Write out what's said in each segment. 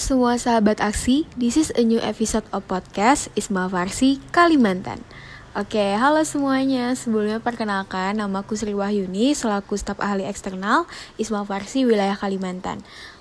semua sahabat aksi, this is a new episode of podcast Isma Farsi Kalimantan. Oke, halo semuanya. Sebelumnya perkenalkan, nama aku Sri Wahyuni selaku staf ahli eksternal Isma Farsi wilayah Kalimantan.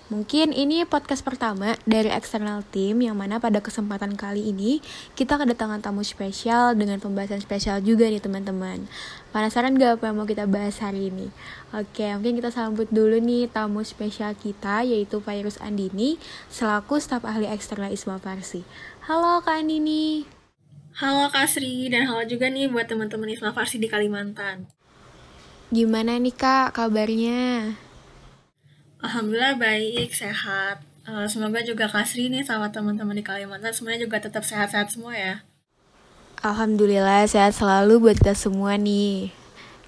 Mungkin ini podcast pertama dari eksternal tim yang mana pada kesempatan kali ini kita kedatangan tamu spesial dengan pembahasan spesial juga nih teman-teman. Penasaran gak apa yang mau kita bahas hari ini? Oke, mungkin kita sambut dulu nih tamu spesial kita yaitu Virus Andini selaku staf ahli eksternal Isma Farsi. Halo Kak Andini. Halo Kak Sri dan halo juga nih buat teman-teman Isma Farsi di Kalimantan. Gimana nih Kak kabarnya? Alhamdulillah baik, sehat. Uh, semoga juga Kasri nih sama teman-teman di Kalimantan semuanya juga tetap sehat-sehat semua ya. Alhamdulillah sehat selalu buat kita semua nih.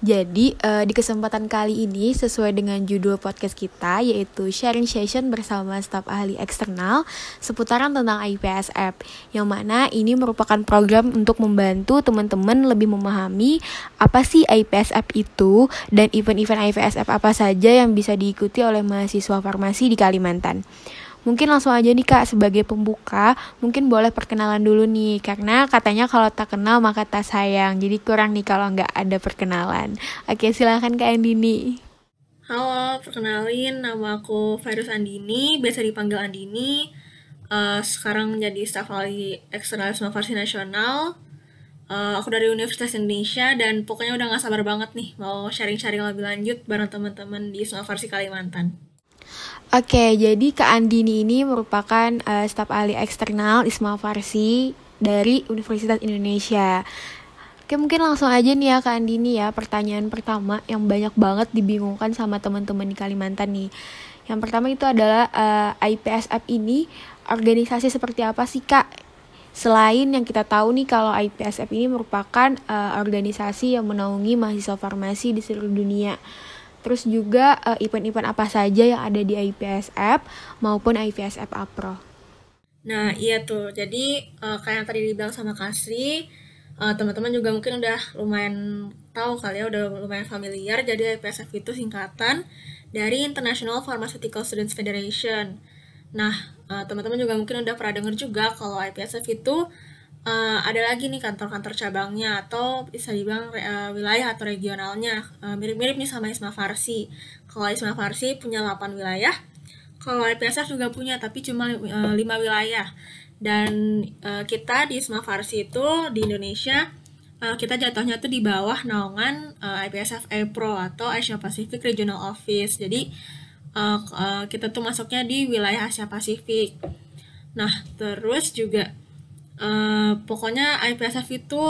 Jadi uh, di kesempatan kali ini sesuai dengan judul podcast kita yaitu sharing session bersama staf ahli eksternal seputaran tentang IPSF yang mana ini merupakan program untuk membantu teman-teman lebih memahami apa sih IPSF itu dan event-event IPSF apa saja yang bisa diikuti oleh mahasiswa farmasi di Kalimantan. Mungkin langsung aja nih kak sebagai pembuka mungkin boleh perkenalan dulu nih karena katanya kalau tak kenal maka tak sayang jadi kurang nih kalau nggak ada perkenalan. Oke silahkan kak Andini. Halo, perkenalin nama aku Virus Andini, biasa dipanggil Andini. Uh, sekarang menjadi staf ahli eksternal Farsi Nasional. Uh, aku dari Universitas Indonesia dan pokoknya udah gak sabar banget nih mau sharing-sharing lebih lanjut bareng teman-teman di Farsi Kalimantan. Oke, jadi Kak Andini ini merupakan uh, staf ahli eksternal Isma Farsi dari Universitas Indonesia. Oke, mungkin langsung aja nih ya Kak Andini ya, pertanyaan pertama yang banyak banget dibingungkan sama teman-teman di Kalimantan nih. Yang pertama itu adalah uh, eh, IPSF ini organisasi seperti apa sih Kak? Selain yang kita tahu nih kalau IPSF ini merupakan uh, organisasi yang menaungi mahasiswa farmasi di seluruh dunia. Terus juga eh, event-event apa saja yang ada di IPSF maupun IPSF Apro. Nah, iya tuh. Jadi uh, kayak yang tadi dibilang sama Kasri, uh, teman-teman juga mungkin udah lumayan tahu kali ya, udah lumayan familiar. Jadi IPSF itu singkatan dari International Pharmaceutical Students Federation. Nah, uh, teman-teman juga mungkin udah pernah dengar juga kalau IPSF itu uh, ada lagi nih kantor-kantor cabangnya atau bisa dibilang uh, wilayah atau regionalnya uh, mirip-mirip nih sama Isma Farsi. Kalau Isma Farsi punya 8 wilayah, kalau IPSF juga punya tapi cuma uh, 5 wilayah. Dan uh, kita di Isma Farsi itu di Indonesia uh, kita jatuhnya tuh di bawah naungan uh, IPSF Pro atau Asia Pacific Regional Office. Jadi uh, uh, kita tuh masuknya di wilayah Asia Pasifik. Nah, terus juga uh, pokoknya IPSF itu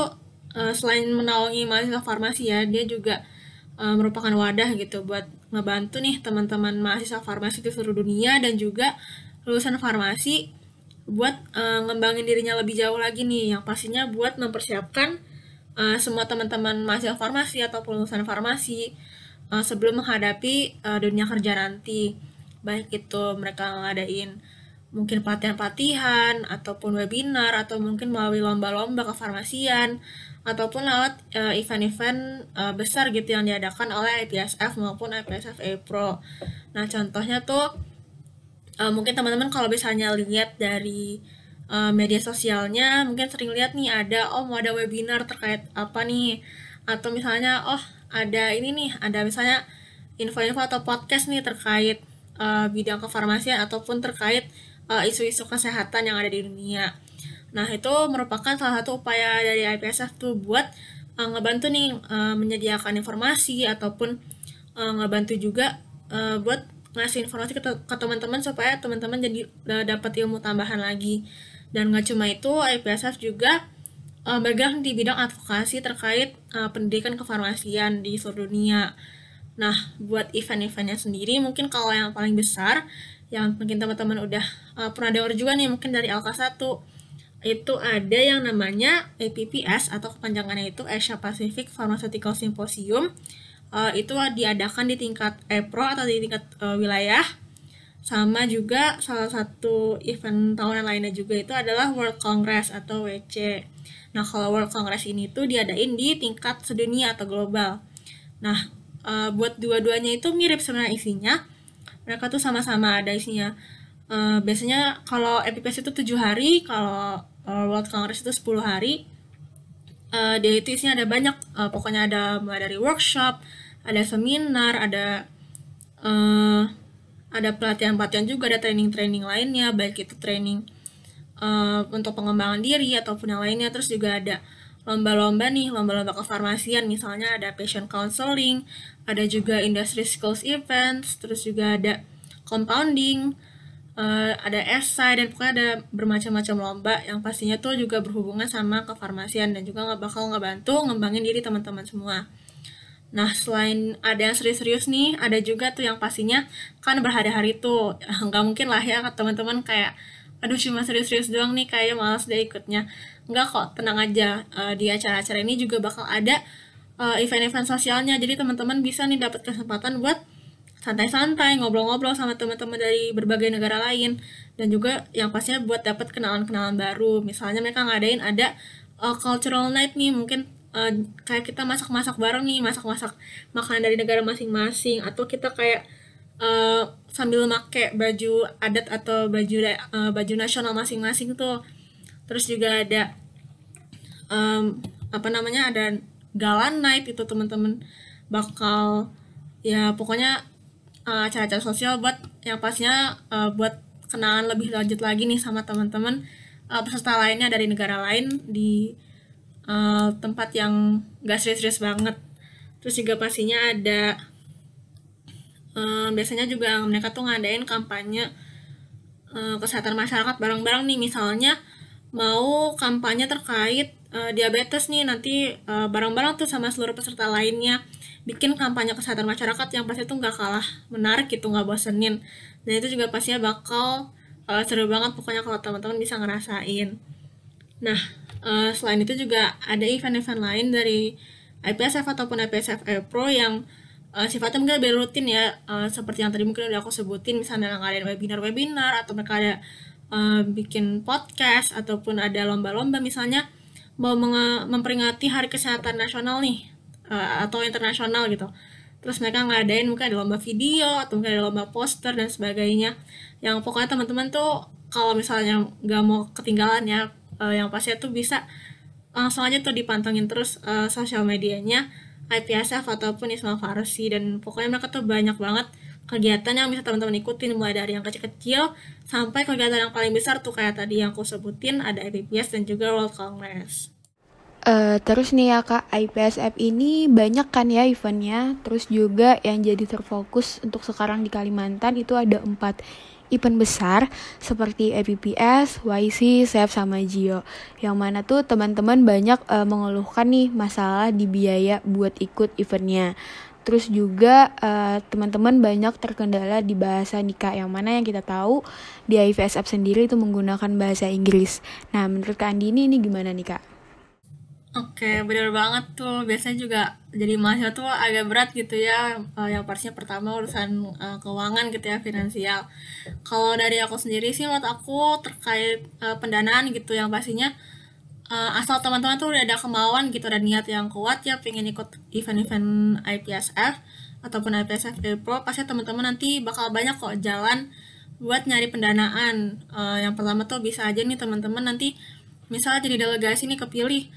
uh, selain menaungi mahasiswa farmasi ya dia juga uh, merupakan wadah gitu buat ngebantu nih teman-teman mahasiswa farmasi di seluruh dunia dan juga lulusan farmasi buat uh, ngembangin dirinya lebih jauh lagi nih. Yang pastinya buat mempersiapkan uh, semua teman-teman mahasiswa farmasi atau lulusan farmasi uh, sebelum menghadapi uh, dunia kerja nanti. Baik itu mereka ngadain mungkin pelatihan-pelatihan ataupun webinar atau mungkin melalui lomba-lomba kefarmasian ataupun lewat uh, event-event uh, besar gitu yang diadakan oleh IPSF maupun IPSF A Pro. Nah, contohnya tuh uh, mungkin teman-teman kalau misalnya lihat dari uh, media sosialnya mungkin sering lihat nih ada oh mau ada webinar terkait apa nih atau misalnya oh ada ini nih ada misalnya info-info atau podcast nih terkait uh, bidang kefarmasian ataupun terkait uh, isu-isu kesehatan yang ada di dunia. Nah, itu merupakan salah satu upaya dari IPSF tuh buat uh, ngebantu nih uh, menyediakan informasi ataupun uh, ngebantu juga uh, buat ngasih informasi ke, ke teman-teman supaya teman-teman jadi uh, dapat ilmu tambahan lagi. Dan nggak cuma itu, IPSF juga uh, bergerak di bidang advokasi terkait uh, pendidikan kefarmasian di seluruh dunia. Nah, buat event-eventnya sendiri, mungkin kalau yang paling besar yang mungkin teman-teman udah uh, pernah dengar juga nih mungkin dari Alka 1 itu ada yang namanya APPS atau kepanjangannya itu Asia Pacific Pharmaceutical Symposium. Uh, itu diadakan di tingkat EPRO atau di tingkat uh, wilayah. Sama juga salah satu event tahunan lainnya juga itu adalah World Congress atau WC nah kalau World Congress ini tuh diadain di tingkat sedunia atau global. Nah uh, buat dua-duanya itu mirip sebenarnya isinya mereka tuh sama-sama ada isinya. Uh, biasanya kalau EPPS itu tujuh hari kalau uh, World Congress itu 10 hari. Uh, dia itu isinya ada banyak. Uh, pokoknya ada mulai dari workshop ada seminar ada uh, ada pelatihan-pelatihan juga ada training-training lainnya baik itu training uh, untuk pengembangan diri ataupun yang lainnya. Terus juga ada lomba-lomba nih lomba-lomba kefarmasian misalnya ada patient counseling ada juga industry skills events terus juga ada compounding uh, ada esai dan pokoknya ada bermacam-macam lomba yang pastinya tuh juga berhubungan sama kefarmasian dan juga nggak bakal ngebantu ngembangin diri teman-teman semua Nah, selain ada yang serius-serius nih, ada juga tuh yang pastinya kan berhari-hari tuh. Nggak mungkin lah ya teman-teman kayak, aduh cuma serius-serius doang nih, kayak malas deh ikutnya. Nggak kok, tenang aja. Uh, di acara-acara ini juga bakal ada eh, event-event sosialnya. Jadi teman-teman bisa nih dapat kesempatan buat santai-santai, ngobrol-ngobrol sama teman-teman dari berbagai negara lain. Dan juga yang pastinya buat dapat kenalan-kenalan baru. Misalnya mereka ngadain ada uh, cultural night nih, mungkin uh, kayak kita masak-masak bareng nih masak-masak makanan dari negara masing-masing atau kita kayak uh, sambil make baju adat atau baju uh, baju nasional masing-masing tuh terus juga ada um, apa namanya ada galan night itu teman-teman bakal ya pokoknya acara-acara uh, sosial buat yang pastinya uh, buat kenalan lebih lanjut lagi nih sama teman-teman. Uh, peserta lainnya dari negara lain di uh, tempat yang gak serius-serius banget. Terus juga pastinya ada uh, biasanya juga mereka tuh ngadain kampanye uh, kesehatan masyarakat bareng-bareng nih. Misalnya mau kampanye terkait uh, diabetes nih nanti uh, bareng-bareng tuh sama seluruh peserta lainnya. Bikin kampanye kesehatan masyarakat yang pasti tuh nggak kalah menarik gitu nggak bosenin. Dan itu juga pastinya bakal uh, seru banget pokoknya kalau teman-teman bisa ngerasain. Nah uh, selain itu juga ada event-event lain dari IPSF ataupun IPSF Pro yang uh, sifatnya mungkin lebih rutin ya. Uh, seperti yang tadi mungkin udah aku sebutin misalnya ada webinar-webinar atau mereka ada uh, bikin podcast ataupun ada lomba-lomba misalnya mau memperingati Hari Kesehatan Nasional nih uh, atau internasional gitu. Terus mereka ngadain mungkin ada lomba video atau mungkin ada lomba poster dan sebagainya. Yang pokoknya teman-teman tuh kalau misalnya nggak mau ketinggalan ya uh, yang pasti tuh bisa langsung aja tuh dipantengin terus uh, sosial medianya IPSF ataupun Ismail Farsi. Dan pokoknya mereka tuh banyak banget kegiatan yang bisa teman-teman ikutin mulai dari yang kecil-kecil sampai kegiatan yang paling besar tuh kayak tadi yang aku sebutin ada IPPS dan juga World Congress. Uh, terus nih ya kak, IPSF ini banyak kan ya eventnya Terus juga yang jadi terfokus untuk sekarang di Kalimantan itu ada empat event besar seperti EPPS, YC, SEF sama Gio. Yang mana tuh teman-teman banyak uh, mengeluhkan nih masalah di biaya buat ikut eventnya. Terus juga uh, teman-teman banyak terkendala di bahasa nikah yang mana yang kita tahu di IVSF sendiri itu menggunakan bahasa Inggris. Nah, menurut Kak Andi ini, gimana nih Kak? Oke, bener banget tuh. Biasanya juga jadi mahasiswa tuh agak berat gitu ya. Uh, yang pastinya pertama urusan uh, keuangan gitu ya, finansial. Kalau dari aku sendiri sih menurut aku terkait uh, pendanaan gitu yang pastinya asal teman-teman tuh udah ada kemauan gitu dan niat yang kuat ya pengen ikut event-event IPSF ataupun IPSF Pro pasti teman-teman nanti bakal banyak kok jalan buat nyari pendanaan. Uh, yang pertama tuh bisa aja nih teman-teman nanti misalnya jadi delegasi nih kepilih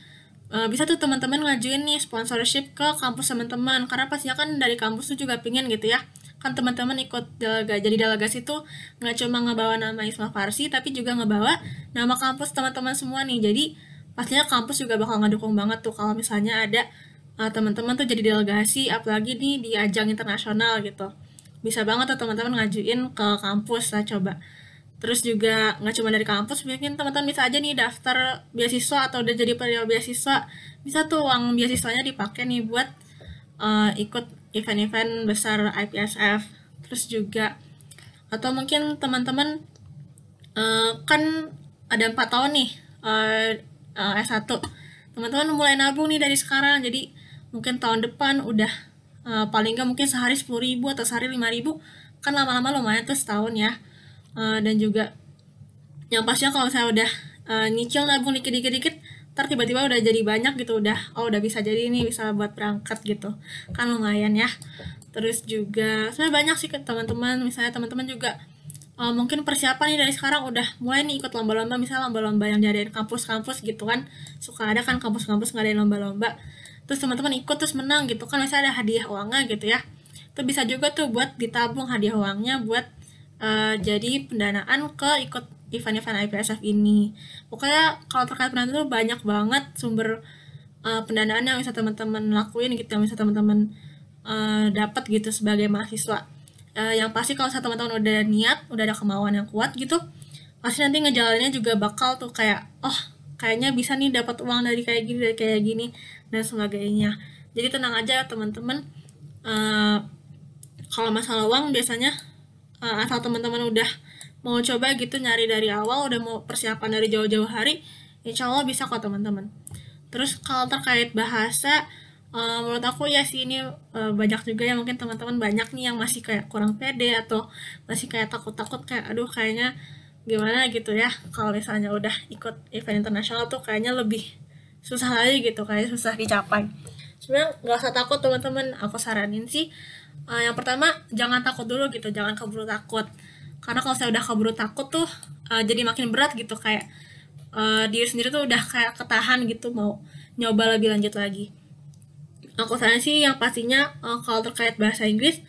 uh, bisa tuh teman-teman ngajuin nih sponsorship ke kampus teman-teman karena pastinya kan dari kampus tuh juga pingin gitu ya kan teman-teman ikut delega, jadi delegasi tuh nggak cuma ngebawa nama Isma Farsi tapi juga ngebawa nama kampus teman-teman semua nih jadi pastinya kampus juga bakal ngedukung banget tuh kalau misalnya ada uh, teman-teman tuh jadi delegasi apalagi nih di ajang internasional gitu. Bisa banget tuh teman-teman ngajuin ke kampus lah coba. Terus juga nggak cuma dari kampus mungkin teman-teman bisa aja nih daftar beasiswa atau udah jadi penerima beasiswa. Bisa tuh uang beasiswanya dipakai nih buat uh, ikut event-event besar IPSF terus juga atau mungkin teman-teman uh, kan ada empat tahun nih uh, uh, S1 teman-teman mulai nabung nih dari sekarang. Jadi mungkin tahun depan udah uh, paling nggak mungkin sehari sepuluh ribu atau sehari lima ribu. Kan lama-lama lumayan tuh setahun ya. Uh, dan juga yang pastinya kalau saya udah uh, nyicil nabung dikit-dikit-dikit ntar tiba-tiba udah jadi banyak gitu. Udah oh udah bisa jadi ini bisa buat berangkat gitu. Kan lumayan ya. Terus juga sebenarnya banyak sih teman-teman. Misalnya teman-teman juga uh, mungkin persiapan nih dari sekarang udah mulai nih ikut lomba-lomba. Misalnya lomba-lomba yang diadain kampus-kampus gitu kan. Suka ada kan kampus-kampus ngadain lomba-lomba. Terus teman-teman ikut terus menang gitu kan. Misalnya ada hadiah uangnya gitu ya. Itu bisa juga tuh buat ditabung hadiah uangnya buat uh, jadi pendanaan ke ikut event-event IPSF ini. Pokoknya kalau terkait pendanaan itu banyak banget sumber uh, pendanaan yang bisa teman-teman lakuin gitu yang bisa teman-teman uh, dapat gitu sebagai mahasiswa uh, yang pasti kalau teman-teman udah niat udah ada kemauan yang kuat gitu pasti nanti ngejalannya juga bakal tuh kayak oh kayaknya bisa nih dapat uang dari kayak gini dari kayak gini dan sebagainya. Jadi tenang aja teman-teman. Uh, kalau masalah uang biasanya uh, asal teman-teman udah mau coba gitu nyari dari awal udah mau persiapan dari jauh-jauh hari insya Allah bisa kok teman-teman. Terus kalau terkait bahasa uh, menurut aku ya sih ini uh, banyak juga ya mungkin teman-teman banyak nih yang masih kayak kurang pede atau masih kayak takut-takut kayak aduh kayaknya gimana gitu ya kalau misalnya udah ikut event internasional tuh kayaknya lebih susah lagi gitu kayak susah dicapai. Sebenarnya nggak usah takut teman-teman. Aku saranin sih uh, yang pertama jangan takut dulu gitu jangan keburu takut. Karena kalau saya udah keburu takut tuh uh, jadi makin berat gitu kayak uh, diri sendiri tuh udah kayak ketahan gitu mau nyoba lebih lanjut lagi aku saran sih yang pastinya uh, kalau terkait bahasa Inggris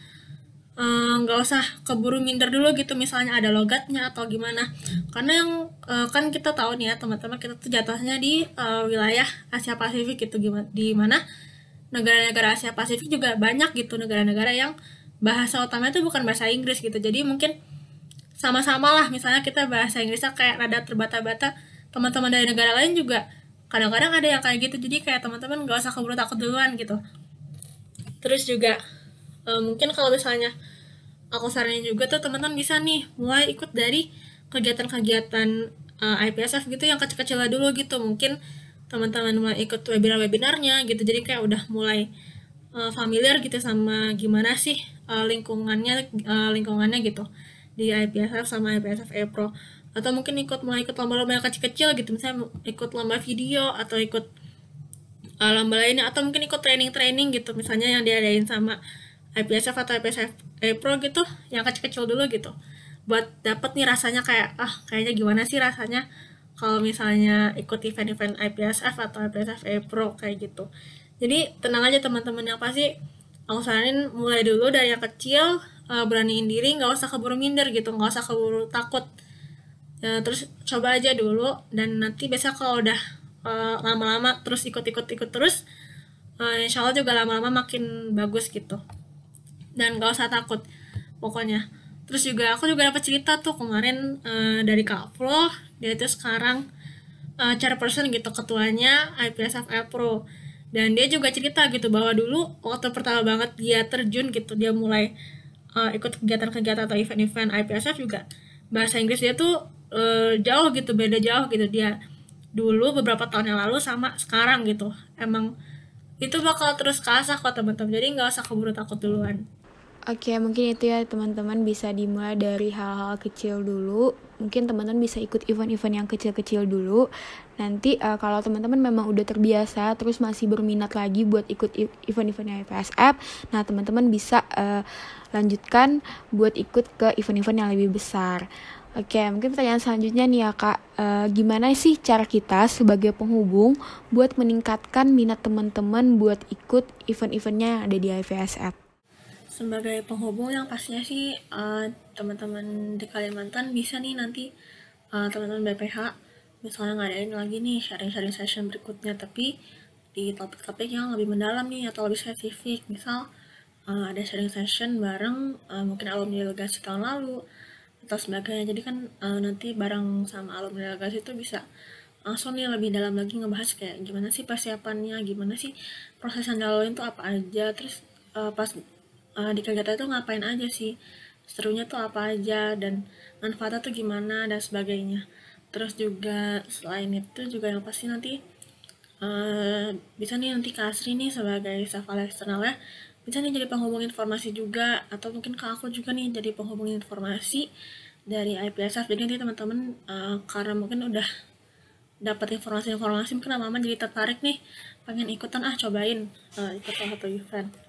eh, nggak uh, usah keburu minder dulu gitu misalnya ada logatnya atau gimana. Karena yang uh, kan kita tahu nih ya teman-teman kita tuh jatuhnya di uh, wilayah Asia Pasifik gitu gimana di mana negara-negara Asia Pasifik juga banyak gitu negara-negara yang bahasa utamanya itu bukan bahasa Inggris gitu. Jadi mungkin sama-sama lah misalnya kita bahasa Inggrisnya kayak rada terbata-bata teman-teman dari negara lain juga kadang-kadang ada yang kayak gitu jadi kayak teman-teman gak usah keburu takut duluan gitu. Terus juga uh, mungkin kalau misalnya aku saranin juga tuh teman-teman bisa nih mulai ikut dari kegiatan-kegiatan uh, eh, IPSF gitu yang kecil-kecil dulu gitu. Mungkin teman-teman mulai ikut webinar-webinarnya gitu jadi kayak udah mulai uh, familiar gitu sama gimana sih uh, lingkungannya uh, lingkungannya gitu di IPSF sama IPSF E Pro atau mungkin ikut mulai ikut lomba-lomba yang kecil-kecil gitu. Misalnya ikut lomba video atau ikut uh, lomba lainnya. Atau mungkin ikut training-training gitu. Misalnya yang diadain sama IPSF atau IPSF e Pro gitu yang kecil-kecil dulu gitu. Buat dapet nih rasanya kayak ah kayaknya gimana sih rasanya kalau misalnya ikut event-event IPSF atau IPSF E Pro kayak gitu. Jadi tenang aja teman-teman yang pasti aku saranin mulai dulu dari yang kecil uh, beraniin diri nggak usah keburu minder gitu. Nggak usah keburu takut ya, terus coba aja dulu dan nanti besok kalau udah lama lama-lama terus ikut-ikut ikut terus uh, insya Allah juga lama-lama makin bagus gitu. Dan gak usah takut pokoknya. Terus juga aku juga dapat cerita tuh kemarin uh, dari Kak Flo dia itu sekarang uh, chairperson gitu ketuanya IPSF Pro. Dan dia juga cerita gitu bahwa dulu waktu pertama banget dia terjun gitu dia mulai uh, ikut kegiatan-kegiatan atau event-event IPSF juga. Bahasa Inggris dia tuh uh, jauh gitu beda jauh gitu dia dulu beberapa tahun yang lalu sama sekarang gitu emang itu bakal terus kasah kok teman-teman jadi nggak usah keburu takut duluan Oke, mungkin itu ya teman-teman bisa dimulai dari hal-hal kecil dulu. Mungkin teman-teman bisa ikut event-event yang kecil-kecil dulu. Nanti uh, kalau teman-teman memang udah terbiasa terus masih berminat lagi buat ikut event-event IPSF, nah teman-teman bisa uh, lanjutkan buat ikut ke event-event yang lebih besar. Oke, mungkin pertanyaan selanjutnya nih ya kak, e, gimana sih cara kita sebagai penghubung buat meningkatkan minat teman-teman buat ikut event-eventnya yang ada di IVSF? Sebagai penghubung yang pastinya sih uh, teman-teman di Kalimantan bisa nih nanti uh, teman-teman BPH misalnya ngadain lagi nih sharing-sharing session berikutnya tapi di topik-topik yang lebih mendalam nih atau lebih spesifik misal uh, ada sharing session bareng uh, mungkin alumni delegasi tahun lalu atau sebagainya jadi kan uh, nanti bareng sama alumni delegasi itu bisa langsung nih lebih dalam lagi ngebahas kayak gimana sih persiapannya gimana sih proses yang dilalui itu apa aja. Terus uh, pas uh, di kegiatan itu ngapain aja sih? Serunya tuh apa aja dan manfaatnya tuh gimana dan sebagainya. Terus juga selain itu juga yang pasti nanti uh, bisa nih nanti Kasri nih sebagai staff ya bisa nih jadi penghubung informasi juga atau mungkin ke aku juga nih jadi penghubung informasi dari IPSF jadi nanti teman-teman uh, karena mungkin udah dapat informasi-informasi mungkin lama-lama jadi tertarik nih pengen ikutan ah cobain uh, ikut salah satu event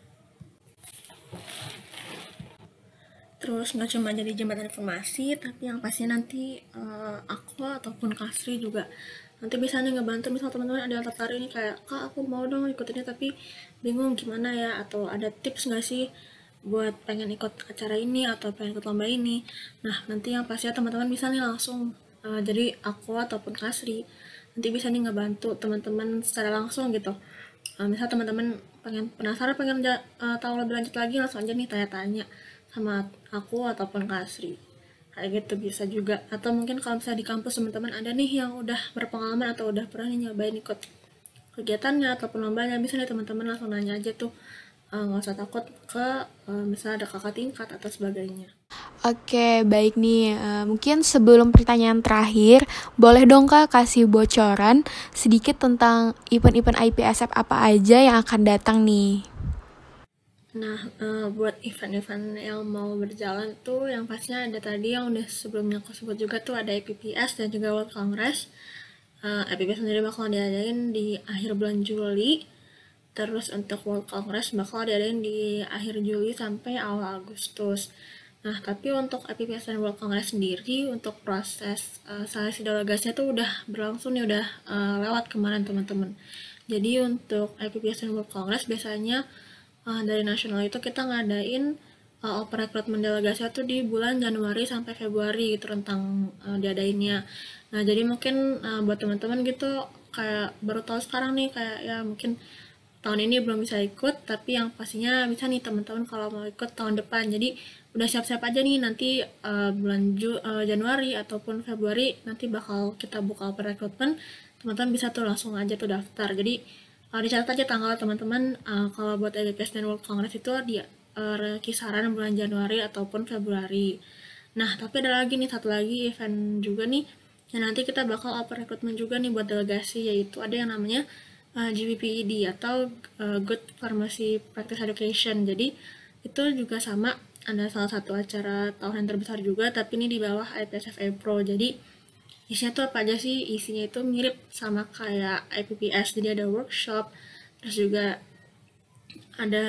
terus nggak cuma jadi jembatan informasi tapi yang pasti nanti uh, aku ataupun Kasri juga nanti bisa nih ngebantu. Misal teman-teman ada yang tertarik nih kayak kak aku mau dong ikutinnya tapi bingung gimana ya? Atau ada tips nggak sih buat pengen ikut acara ini atau pengen ikut lomba ini? Nah nanti yang pasti teman-teman bisa nih langsung uh, jadi aku ataupun Kasri nanti bisa nih ngebantu teman-teman secara langsung gitu. Uh, misal teman-teman pengen penasaran pengen uh, tahu lebih lanjut lagi langsung aja nih tanya-tanya sama aku ataupun Kasri kayak gitu bisa juga atau mungkin kalau misalnya di kampus teman-teman ada nih yang udah berpengalaman atau udah pernah nih nyobain ikut kegiatannya ataupun lombanya bisa nih teman-teman langsung nanya aja tuh eh, nggak uh, usah takut ke uh, misalnya ada kakak tingkat atau sebagainya Oke, baik nih. Uh, mungkin sebelum pertanyaan terakhir, boleh dong Kak kasih bocoran sedikit tentang event-event IPSF apa aja yang akan datang nih? Nah, uh, buat event-event yang mau berjalan tuh yang pastinya ada tadi yang udah sebelumnya aku sebut juga tuh ada IPPS dan juga World Congress. Uh, eh, IPPS sendiri bakal diadain di akhir bulan Juli. Terus untuk World Congress bakal diadain di akhir Juli sampai awal Agustus. Nah, tapi untuk IPPS dan World Congress sendiri untuk proses uh, seleksi delegasinya tuh udah berlangsung nih udah uh, lewat kemarin teman-teman. Jadi untuk IPPS dan World Congress biasanya uh, dari nasional itu kita ngadain uh, open recruitment delegasi itu di bulan Januari sampai Februari gitu tentang uh, diadainnya. Nah jadi mungkin uh, buat teman-teman gitu kayak baru tahu sekarang nih kayak ya mungkin tahun ini belum bisa ikut tapi yang pastinya bisa nih teman-teman kalau mau ikut tahun depan. Jadi udah siap-siap aja nih nanti uh, bulan Ju uh, Januari ataupun Februari nanti bakal kita buka open recruitment. Teman-teman bisa tuh langsung aja tuh daftar. Jadi uh, dicatat aja tanggal teman-teman. Uh, kalau buat EBPS dan World Congress itu di uh, kisaran bulan Januari ataupun Februari. Nah tapi ada lagi nih satu lagi event juga nih. Yang nanti kita bakal open recruitment juga nih buat delegasi yaitu ada yang namanya uh, GPPED atau uh, Good Pharmacy Practice Education. Jadi itu juga sama. Ada salah satu acara tahunan terbesar juga tapi ini di bawah IPSFA Pro. Jadi isinya tuh apa aja sih? Isinya itu mirip sama kayak IPPS jadi ada workshop terus juga ada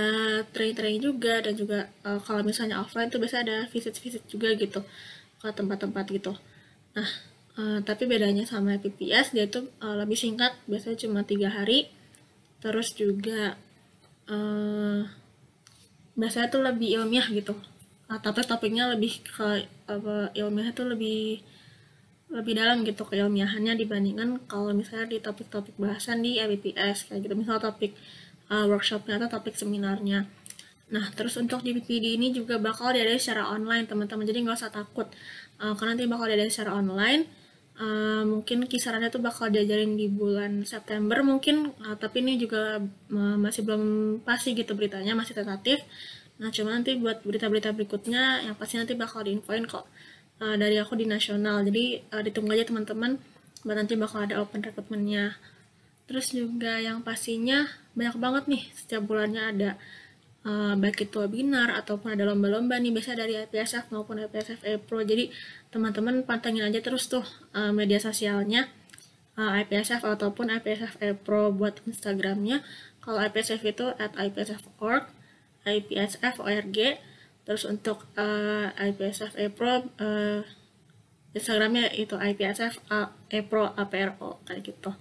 training-training juga dan juga uh, kalau misalnya offline tuh biasa ada visit-visit juga gitu ke tempat-tempat gitu. Nah uh, tapi bedanya sama IPPS dia itu uh, lebih singkat biasanya cuma tiga hari. Terus juga uh, biasanya tuh lebih ilmiah gitu. Nah, tapi topiknya lebih ke apa ilmiah itu lebih lebih dalam gitu keilmiahannya dibandingkan kalau misalnya di topik-topik bahasan di LPPS kayak gitu. Misalnya topik uh, workshopnya atau topik seminarnya. Nah terus untuk di PPD ini juga bakal diadain secara online teman-teman. Jadi nggak usah takut uh, karena nanti bakal diadain secara online. Uh, mungkin kisarannya tuh bakal diajarin di bulan September mungkin. Uh, tapi ini juga uh, masih belum pasti gitu beritanya masih tentatif. Nah cuma nanti buat berita-berita berikutnya yang pasti nanti bakal diinfoin kok uh, dari aku di nasional. Jadi uh, ditunggu aja teman-teman nanti bakal ada open recruitmentnya. Terus juga yang pastinya banyak banget nih setiap bulannya ada uh, baik itu webinar ataupun ada lomba-lomba nih biasa dari IPSF maupun IPSF e Pro jadi teman-teman pantengin aja terus tuh uh, media sosialnya uh, IPSF ataupun IPSF e Pro buat Instagramnya. Kalau IPSF itu at IPSF.org IPSF.org terus untuk uh, eh, IPSF Pro uh, Instagramnya itu IPSF Pro APRO kayak gitu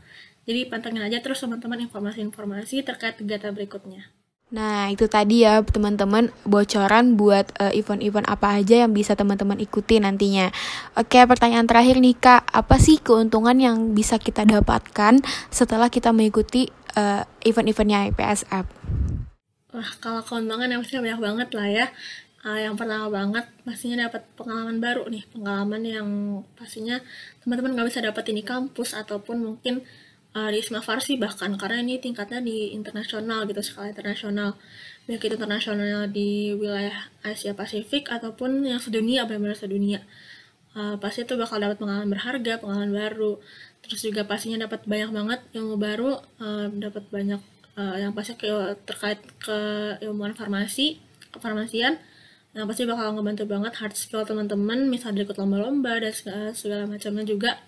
jadi pantengin aja terus teman-teman informasi-informasi terkait kegiatan berikutnya Nah, itu tadi ya teman-teman bocoran buat eh, event-event uh, apa aja yang bisa teman-teman ikuti nantinya. Oke, pertanyaan terakhir nih Kak, apa sih keuntungan yang bisa kita dapatkan setelah kita mengikuti uh, event-eventnya IPSF? Wah, kalau keuntungan yang pasti banyak banget lah ya uh, yang pertama banget pastinya dapat pengalaman baru nih. Pengalaman yang pastinya teman-teman nggak bisa dapat di kampus ataupun mungkin uh, di Isma Farsi bahkan. Karena ini tingkatnya di internasional gitu skala internasional. Baik itu internasional di wilayah Asia Pasifik ataupun yang sedunia benar-benar sedunia. Uh, pasti itu bakal dapat pengalaman berharga pengalaman baru. Terus juga pastinya dapat banyak banget ilmu baru uh, dapat banyak uh, yang pasti ke, terkait ke ilmuwan farmasi kefarmasian Nah, pasti bakal ngebantu banget hard skill teman-teman, misalnya ikut lomba-lomba dan segala, segala macamnya juga.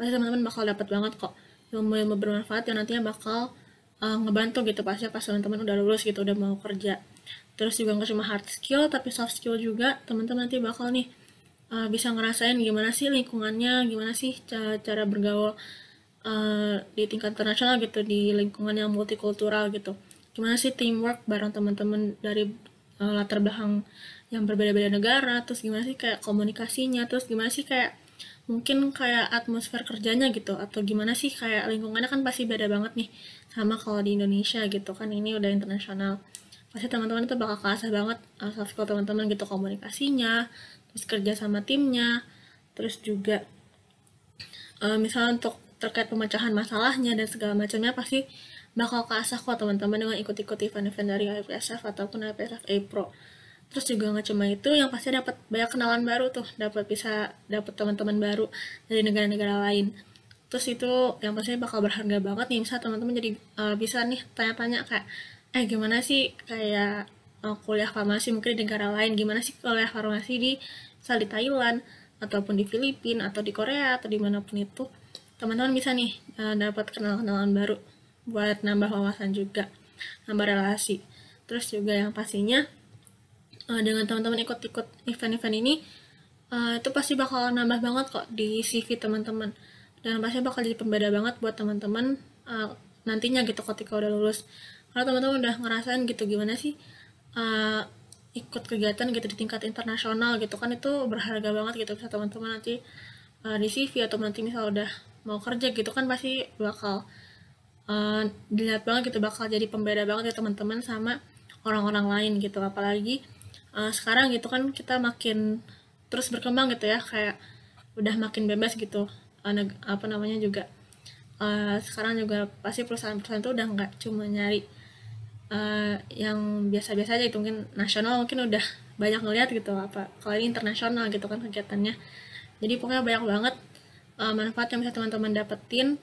Pasti teman-teman bakal dapat banget kok ilmu-ilmu bermanfaat yang nantinya bakal uh, ngebantu gitu pasti pas teman-teman udah lulus gitu, udah mau kerja. terus juga nggak cuma hard skill tapi soft skill juga teman-teman nanti bakal nih uh, bisa ngerasain gimana sih lingkungannya gimana sih cara, cara bergaul uh, di tingkat internasional gitu di lingkungan yang multikultural gitu gimana sih teamwork bareng teman-teman dari uh, latar belakang yang berbeda-beda negara terus gimana sih kayak komunikasinya terus gimana sih kayak mungkin kayak atmosfer kerjanya gitu atau gimana sih kayak lingkungannya kan pasti beda banget nih sama kalau di Indonesia gitu kan ini udah internasional. Pasti teman-teman itu bakal kerasa banget uh, soft skill teman-teman gitu komunikasinya terus kerja sama timnya terus juga uh, misalnya untuk terkait pemecahan masalahnya dan segala macamnya pasti bakal kasah kok teman-teman dengan ikut-ikut event-event dari IPSF ataupun IPSF A Pro terus juga nggak cuma itu yang pasti dapat banyak kenalan baru tuh. Dapat bisa dapat teman-teman baru dari negara-negara lain. Terus itu yang pasti bakal berharga banget nih misalnya teman-teman jadi uh, bisa nih tanya-tanya kayak eh gimana sih kayak uh, kuliah farmasi mungkin di negara lain? Gimana sih kuliah farmasi di misal di Thailand ataupun di Filipina atau di Korea atau di mana pun itu? Teman-teman bisa nih uh, dapat kenalan-kenalan baru buat nambah wawasan juga nambah relasi. Terus juga yang pastinya uh, dengan teman-teman ikut-ikut event-event ini uh, itu pasti bakal nambah banget kok di CV teman-teman. Dan pasti bakal jadi pembeda banget buat teman-teman uh, nantinya gitu ketika udah lulus. Kalau teman-teman udah ngerasain gitu gimana sih uh, ikut kegiatan gitu di tingkat internasional gitu kan itu berharga banget gitu bisa teman-teman nanti uh, di CV atau nanti misal udah mau kerja gitu kan pasti bakal uh, dilihat banget gitu bakal jadi pembeda banget ya teman-teman sama orang-orang lain gitu. Apalagi uh, sekarang gitu kan kita makin terus berkembang gitu ya kayak udah makin bebas gitu. Uh, apa namanya juga uh, sekarang juga pasti perusahaan-perusahaan itu udah nggak cuma nyari uh, yang biasa-biasa aja itu mungkin nasional mungkin udah banyak ngeliat gitu apa kalau ini internasional gitu kan kegiatannya. Jadi pokoknya banyak banget uh, manfaat yang bisa teman-teman dapetin.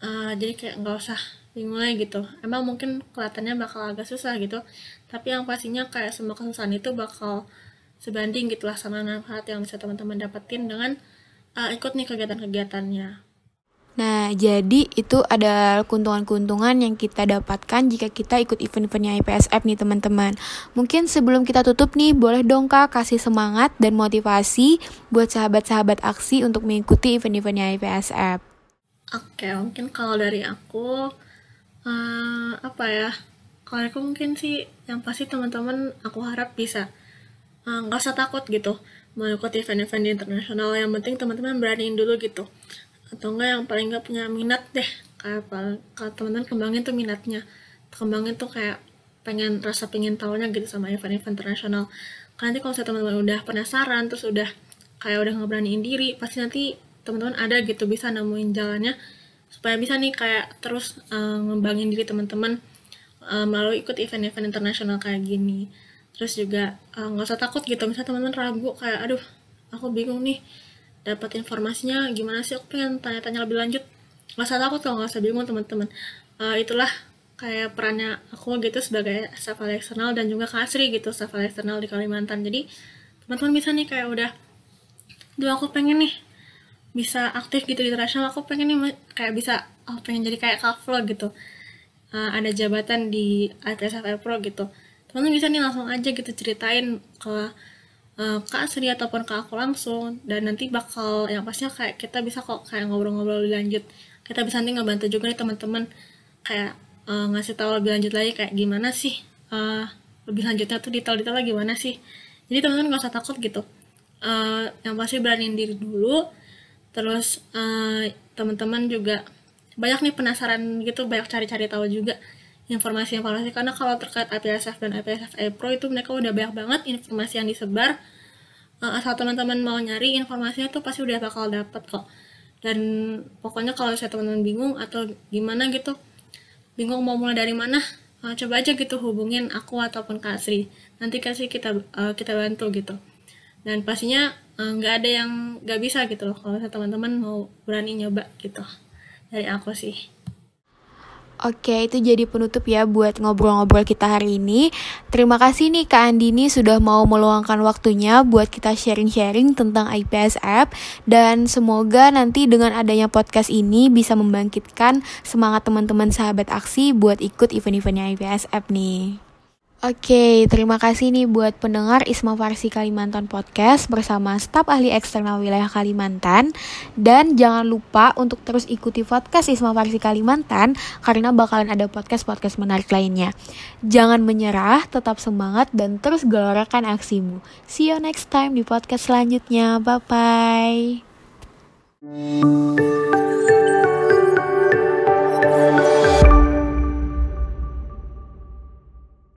Uh, jadi kayak nggak usah lagi gitu emang mungkin kelihatannya bakal agak susah gitu tapi yang pastinya kayak semua kesusahan itu bakal sebanding gitulah sama manfaat yang bisa teman-teman dapetin dengan uh, ikut nih kegiatan-kegiatannya Nah, jadi itu ada keuntungan-keuntungan yang kita dapatkan jika kita ikut event-eventnya IPSF nih teman-teman. Mungkin sebelum kita tutup nih, boleh dong kak kasih semangat dan motivasi buat sahabat-sahabat aksi untuk mengikuti event-eventnya IPSF. Oke, mungkin kalau dari aku, uh, apa ya, kalau aku mungkin sih yang pasti teman-teman aku harap bisa. Eh, nggak uh, usah takut gitu mengikuti event-event internasional. Yang penting teman-teman beraniin dulu gitu. Atau enggak yang paling nggak punya minat deh. Kalau teman-teman kembangin tuh minatnya. Kembangin tuh kayak pengen rasa pengen tahunya gitu sama event-event internasional. Karena nanti kalau teman-teman udah penasaran terus udah kayak udah ngeberaniin diri pasti nanti teman-teman ada gitu bisa nemuin jalannya supaya bisa nih kayak terus uh, ngembangin diri teman-teman uh, melalui ikut event-event internasional kayak gini. Terus juga nggak uh, usah takut gitu. Misalnya teman-teman ragu kayak aduh aku bingung nih dapat informasinya gimana sih? Aku pengen tanya-tanya lebih lanjut. Nggak usah takut kalau nggak usah bingung teman-teman. Uh, itulah kayak perannya aku gitu sebagai staff eksternal dan juga kasri gitu staff eksternal di Kalimantan. Jadi teman-teman bisa nih kayak udah Duh aku pengen nih bisa aktif gitu di internasional. Aku pengen nih kayak bisa oh pengen jadi kayak kaflo gitu. Uh, ada jabatan di ITSF Pro gitu. Teman-teman bisa nih langsung aja gitu ceritain ke uh, Kak Sri ataupun ke aku langsung. Dan nanti bakal yang pastinya kayak kita bisa kok kayak ngobrol-ngobrol lebih lanjut. Kita bisa nanti ngebantu juga nih teman-teman kayak uh, ngasih tahu lebih lanjut lagi kayak gimana sih uh, lebih lanjutnya tuh detail-detailnya gimana sih. Jadi teman-teman gak usah takut gitu. Uh, yang pasti beraniin diri dulu terus uh, teman-teman juga banyak nih penasaran gitu banyak cari-cari tahu juga informasi-informasi. Karena kalau terkait IPSF dan IPSF A Pro itu mereka udah banyak banget informasi yang disebar. Uh, asal teman-teman mau nyari informasinya tuh pasti udah bakal dapet kok. Dan pokoknya kalau saya teman-teman bingung atau gimana gitu bingung mau mulai dari mana uh, coba aja gitu hubungin aku ataupun Kak Sri. Nanti kasih kita uh, kita bantu gitu dan pastinya nggak uh, ada yang nggak bisa gitu loh kalau teman-teman mau berani nyoba gitu dari aku sih Oke, itu jadi penutup ya buat ngobrol-ngobrol kita hari ini. Terima kasih nih Kak Andini sudah mau meluangkan waktunya buat kita sharing-sharing tentang IPS App dan semoga nanti dengan adanya podcast ini bisa membangkitkan semangat teman-teman sahabat aksi buat ikut event-eventnya IPS App nih. Oke, terima kasih nih buat pendengar Isma Farsi Kalimantan Podcast bersama staf ahli eksternal wilayah Kalimantan. Dan jangan lupa untuk terus ikuti podcast Isma Farsi Kalimantan karena bakalan ada podcast-podcast menarik lainnya. Jangan menyerah, tetap semangat dan terus gelorakan aksimu. See you next time di podcast selanjutnya. Bye-bye.